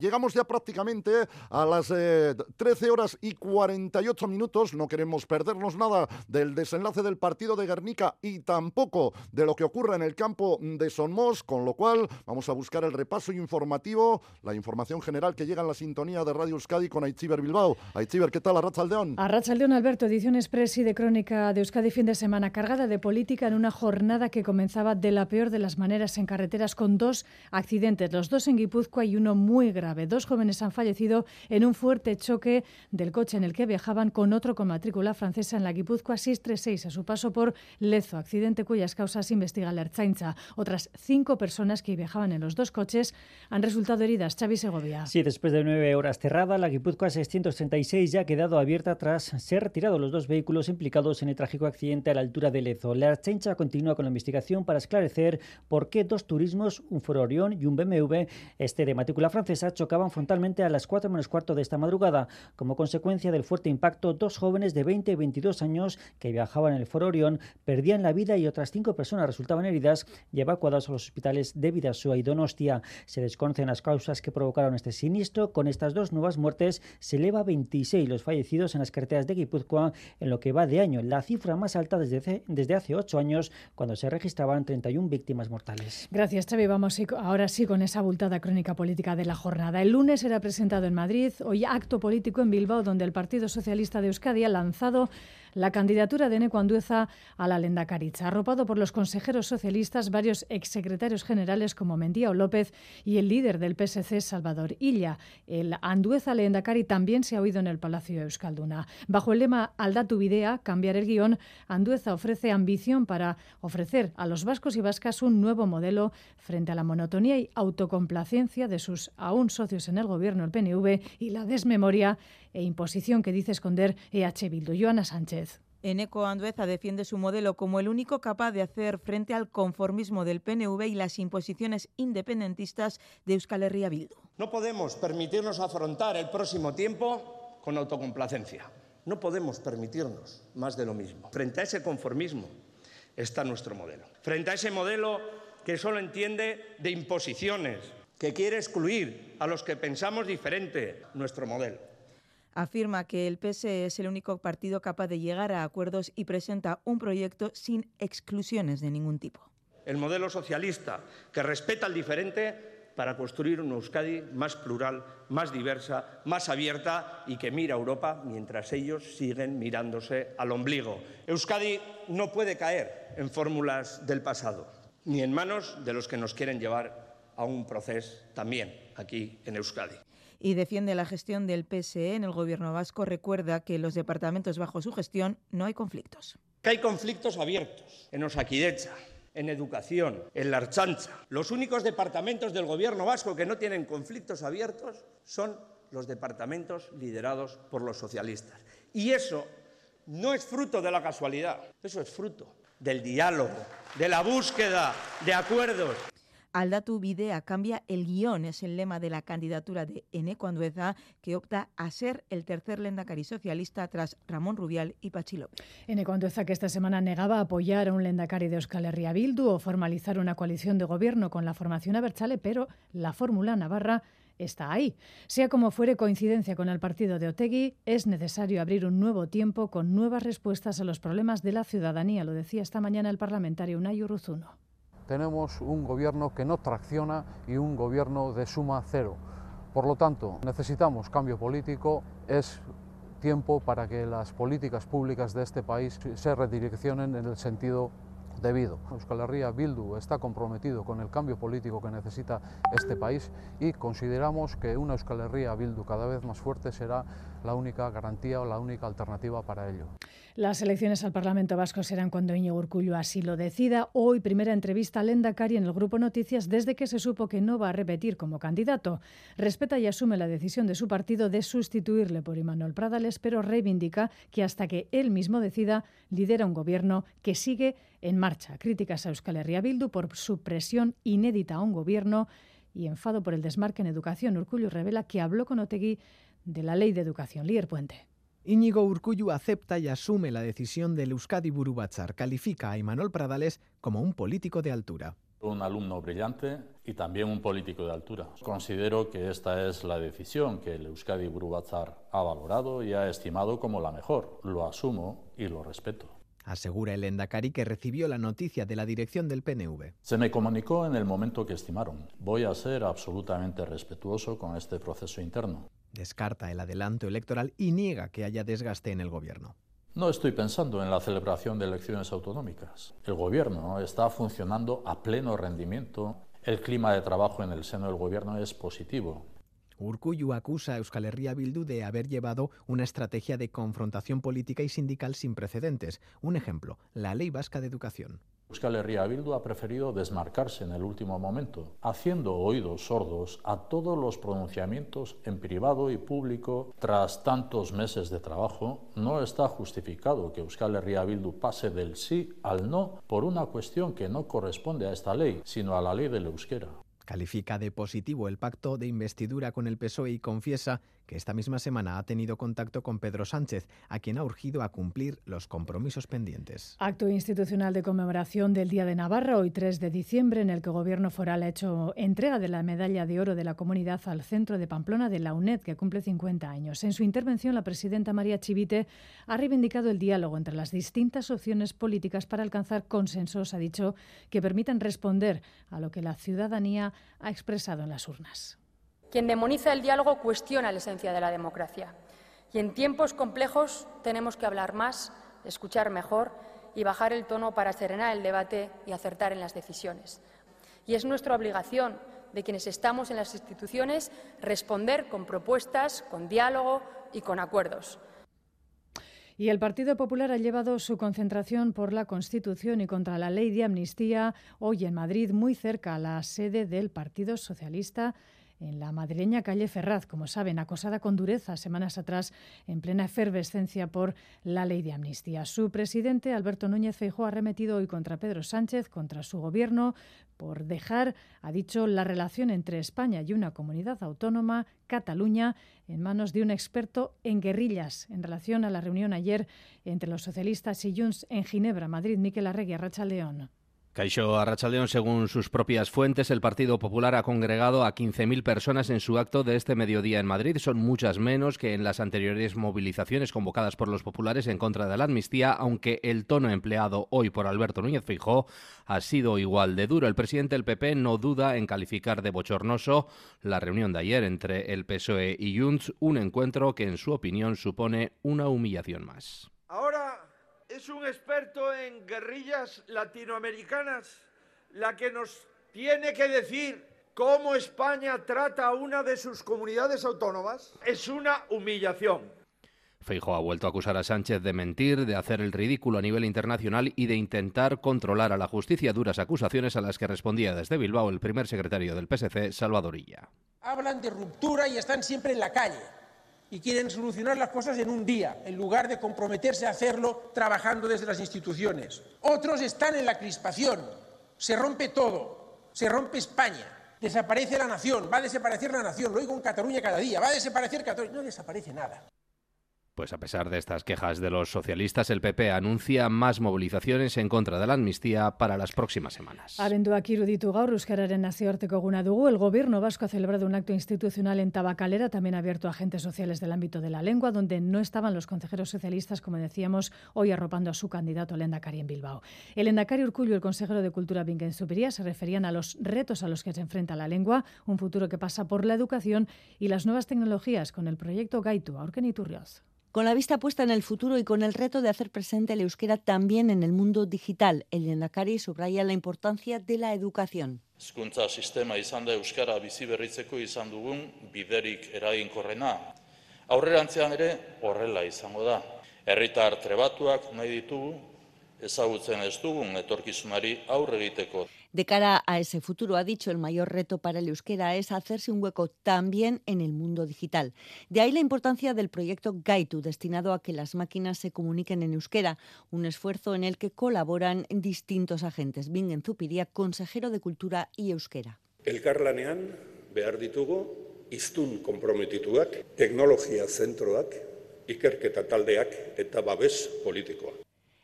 Llegamos ya prácticamente a las 13 eh, horas y 48 minutos. No queremos perdernos nada del desenlace del partido de Guernica y tampoco de lo que ocurre en el campo de Sonmos, con lo cual vamos a buscar el repaso informativo, la información general que llega en la sintonía de Radio Euskadi con Aichiber Bilbao. Aichiber, ¿qué tal? Arrachaldeón. Arrachaldeón, Alberto, edición express y de crónica de Euskadi fin de semana cargada de política en una jornada que comenzaba de la peor de las maneras en carreteras con dos accidentes, los dos en Guipúzcoa y uno muy grave. Dos jóvenes han fallecido en un fuerte choque del coche en el que viajaban con otro con matrícula francesa en la Guipúzcoa 636 a su paso por Lezo, accidente cuyas causas investiga la Ertzaintza. Otras cinco personas que viajaban en los dos coches han resultado heridas. Xavi Segovia. Sí, después de nueve horas cerrada, la Guipúzcoa 636 ya ha quedado abierta tras ser retirados los dos vehículos implicados en el trágico accidente a la altura de Lezo. La Ertzaintza continúa con la investigación para esclarecer por qué dos turismos, un Foro Orión y un BMW, este de matrícula francesa, chocaban frontalmente a las 4 menos cuarto de esta madrugada. Como consecuencia del fuerte impacto, dos jóvenes de 20 y 22 años que viajaban en el Foro Orión perdían la vida y otras cinco personas resultaban heridas y evacuadas a los hospitales de Vidasoa y Donostia. Se desconocen las causas que provocaron este siniestro. Con estas dos nuevas muertes se eleva a 26 los fallecidos en las carreteras de Guipúzcoa en lo que va de año, la cifra más alta desde, desde hace ocho años, cuando se registraban 31 víctimas mortales. Gracias, Xavi. Vamos ahora sí con esa abultada crónica política de la jornada. El lunes era presentado en Madrid, hoy acto político en Bilbao, donde el Partido Socialista de Euskadi ha lanzado la candidatura de Eneco Andueza a la Lendakaricha, arropado por los consejeros socialistas, varios exsecretarios generales como Mendía López y el líder del PSC, Salvador Illa. El Andueza Lendakari también se ha oído en el Palacio de Euskalduna. Bajo el lema Aldatu Videa, cambiar el guion, Andueza ofrece ambición para ofrecer a los vascos y vascas un nuevo modelo frente a la monotonía y autocomplacencia de sus aún socios en el gobierno, el PNV, y la desmemoria e imposición que dice esconder EH Bildu. Joana Sánchez. Eneco Andueza defiende su modelo como el único capaz de hacer frente al conformismo del PNV y las imposiciones independentistas de Euskal Herria Bildu. No podemos permitirnos afrontar el próximo tiempo con autocomplacencia. No podemos permitirnos más de lo mismo. Frente a ese conformismo está nuestro modelo. Frente a ese modelo que solo entiende de imposiciones, que quiere excluir a los que pensamos diferente, nuestro modelo afirma que el PSE es el único partido capaz de llegar a acuerdos y presenta un proyecto sin exclusiones de ningún tipo. El modelo socialista que respeta al diferente para construir una Euskadi más plural, más diversa, más abierta y que mira a Europa mientras ellos siguen mirándose al ombligo. Euskadi no puede caer en fórmulas del pasado, ni en manos de los que nos quieren llevar a un proceso también aquí en Euskadi y defiende la gestión del PSE en el gobierno vasco. Recuerda que en los departamentos bajo su gestión no hay conflictos. Que hay conflictos abiertos en Osakidecha, en educación, en la Archancha. Los únicos departamentos del gobierno vasco que no tienen conflictos abiertos son los departamentos liderados por los socialistas. Y eso no es fruto de la casualidad, eso es fruto del diálogo, de la búsqueda de acuerdos. Aldatu Bidea cambia el guion, es el lema de la candidatura de Eneco Andueza, que opta a ser el tercer lendakari socialista tras Ramón Rubial y Pachi López. Eneco Andueza, que esta semana negaba apoyar a un lendakari de Euskal Herria Bildu o formalizar una coalición de gobierno con la formación Abertzale, pero la fórmula navarra está ahí. Sea como fuere coincidencia con el partido de Otegui, es necesario abrir un nuevo tiempo con nuevas respuestas a los problemas de la ciudadanía, lo decía esta mañana el parlamentario Unai Urruzuno tenemos un gobierno que no tracciona y un gobierno de suma cero. Por lo tanto, necesitamos cambio político, es tiempo para que las políticas públicas de este país se redireccionen en el sentido debido. Euskal Herria Bildu está comprometido con el cambio político que necesita este país y consideramos que una Euskal Herria Bildu cada vez más fuerte será la única garantía o la única alternativa para ello. Las elecciones al Parlamento Vasco serán cuando Iñigo Urcullo así lo decida. Hoy primera entrevista a Lenda Cari en el Grupo Noticias desde que se supo que no va a repetir como candidato. Respeta y asume la decisión de su partido de sustituirle por Imanol Pradales, pero reivindica que hasta que él mismo decida lidera un gobierno que sigue en marcha. Críticas a Euskal Herria Bildu por su presión inédita a un gobierno y enfado por el desmarque en educación. Urcullo revela que habló con Otegui de la Ley de Educación. Lier Puente. Íñigo Urcullu acepta y asume la decisión del Euskadi Burubatzar. Califica a Imanol Pradales como un político de altura. Un alumno brillante y también un político de altura. Considero que esta es la decisión que el Euskadi Burubatzar ha valorado y ha estimado como la mejor. Lo asumo y lo respeto. Asegura el Endacari que recibió la noticia de la dirección del PNV. Se me comunicó en el momento que estimaron. Voy a ser absolutamente respetuoso con este proceso interno. Descarta el adelanto electoral y niega que haya desgaste en el gobierno. No estoy pensando en la celebración de elecciones autonómicas. El gobierno está funcionando a pleno rendimiento. El clima de trabajo en el seno del gobierno es positivo. Urcuyu acusa a Euskal Herria Bildu de haber llevado una estrategia de confrontación política y sindical sin precedentes. Un ejemplo, la Ley Vasca de Educación. Euskal Herria Bildu ha preferido desmarcarse en el último momento, haciendo oídos sordos a todos los pronunciamientos en privado y público tras tantos meses de trabajo. No está justificado que Euskal Herria Bildu pase del sí al no por una cuestión que no corresponde a esta ley, sino a la ley del euskera. Califica de positivo el pacto de investidura con el PSOE y confiesa que esta misma semana ha tenido contacto con Pedro Sánchez, a quien ha urgido a cumplir los compromisos pendientes. Acto institucional de conmemoración del Día de Navarra, hoy 3 de diciembre, en el que el Gobierno foral ha hecho entrega de la medalla de oro de la comunidad al centro de Pamplona de la UNED, que cumple 50 años. En su intervención, la presidenta María Chivite ha reivindicado el diálogo entre las distintas opciones políticas para alcanzar consensos, ha dicho, que permitan responder a lo que la ciudadanía ha expresado en las urnas. Quien demoniza el diálogo cuestiona la esencia de la democracia. Y en tiempos complejos tenemos que hablar más, escuchar mejor y bajar el tono para serenar el debate y acertar en las decisiones. Y es nuestra obligación de quienes estamos en las instituciones responder con propuestas, con diálogo y con acuerdos. Y el Partido Popular ha llevado su concentración por la Constitución y contra la ley de amnistía hoy en Madrid, muy cerca a la sede del Partido Socialista en la madrileña calle Ferraz, como saben, acosada con dureza semanas atrás en plena efervescencia por la ley de amnistía. Su presidente, Alberto Núñez Feijóo, ha remetido hoy contra Pedro Sánchez, contra su gobierno, por dejar, ha dicho, la relación entre España y una comunidad autónoma, Cataluña, en manos de un experto en guerrillas en relación a la reunión ayer entre los socialistas y Junts en Ginebra, Madrid, Miquel Arregui, Racha León. Caixo Arrachaldeón, según sus propias fuentes, el Partido Popular ha congregado a 15.000 personas en su acto de este mediodía en Madrid. Son muchas menos que en las anteriores movilizaciones convocadas por los populares en contra de la amnistía, aunque el tono empleado hoy por Alberto Núñez Fijó ha sido igual de duro. El presidente del PP no duda en calificar de bochornoso la reunión de ayer entre el PSOE y Junts, un encuentro que en su opinión supone una humillación más. Es un experto en guerrillas latinoamericanas la que nos tiene que decir cómo España trata a una de sus comunidades autónomas. Es una humillación. Feijo ha vuelto a acusar a Sánchez de mentir, de hacer el ridículo a nivel internacional y de intentar controlar a la justicia duras acusaciones a las que respondía desde Bilbao el primer secretario del PSC, Salvadorilla. Hablan de ruptura y están siempre en la calle y quieren solucionar las cosas en un día, en lugar de comprometerse a hacerlo trabajando desde las instituciones. Otros están en la crispación, se rompe todo, se rompe España, desaparece la nación, va a desaparecer la nación, lo oigo en Cataluña cada día, va a desaparecer Cataluña, no desaparece nada. Pues a pesar de estas quejas de los socialistas, el PP anuncia más movilizaciones en contra de la amnistía para las próximas semanas. Abenduak iruditu gaur Euskararen nazioarteko eguna el gobierno vasco ha celebrado un acto institucional en Tabacalera, también abierto a agentes sociales del ámbito de la lengua, donde no estaban los consejeros socialistas, como decíamos, hoy arropando a su candidato el Endacari en Bilbao. El Endacari Urcullo y el consejero de Cultura Supiría se referían a los retos a los que se enfrenta la lengua, un futuro que pasa por la educación y las nuevas tecnologías con el proyecto Gaitu, Aurken Iturrioz. Con la vista puesta en el futuro y con el reto de hacer presente el euskera también en el mundo digital, el Endacari subraya la importancia de la educación. Hezkuntza sistema izan da euskara bizi berritzeko izan dugun biderik eraginkorrena. Aurrerantzean ere horrela izango da. Herritar trebatuak nahi ditugu, ezagutzen ez dugun etorkizunari aurre egiteko. De cara a ese futuro, ha dicho, el mayor reto para el euskera es hacerse un hueco también en el mundo digital. De ahí la importancia del proyecto Gaitu, destinado a que las máquinas se comuniquen en euskera, un esfuerzo en el que colaboran distintos agentes. Bingen Zupiría, consejero de Cultura y Euskera. Elkarlanean behar ditugu iztun komprometituak, teknologia zentroak, ikerketa taldeak eta babes politikoa.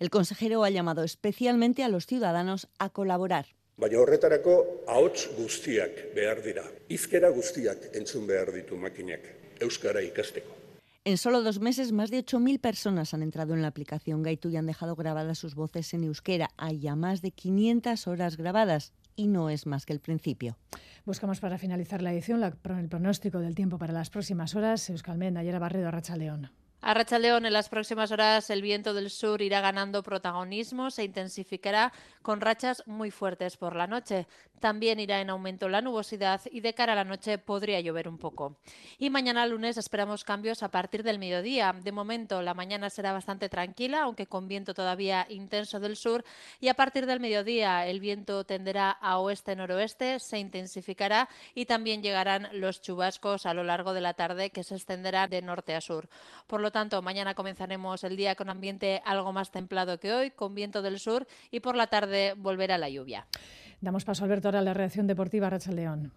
El consejero ha llamado especialmente a los ciudadanos a colaborar. Baina horretarako ahots guztiak behar dira. Izkera guztiak entzun behar ditu makinak, euskara ikasteko. En solo dos meses, más de 8.000 personas han entrado en la aplicación Gaitu y han dejado grabadas sus voces en euskera. Hay ya más de 500 horas grabadas y no es más que el principio. Buscamos para finalizar la edición la, el pronóstico del tiempo para las próximas horas. Euskalmen, ayer a Barredo, Racha León. A Racha León, en las próximas horas el viento del sur irá ganando protagonismo, se intensificará con rachas muy fuertes por la noche. También irá en aumento la nubosidad y de cara a la noche podría llover un poco. Y mañana lunes esperamos cambios a partir del mediodía. De momento la mañana será bastante tranquila, aunque con viento todavía intenso del sur. Y a partir del mediodía el viento tenderá a oeste-noroeste, se intensificará y también llegarán los chubascos a lo largo de la tarde que se extenderán de norte a sur. Por lo tanto, mañana comenzaremos el día con ambiente algo más templado que hoy, con viento del sur y por la tarde volverá la lluvia. Damos paso, Alberto, ahora a la reacción deportiva Racha León.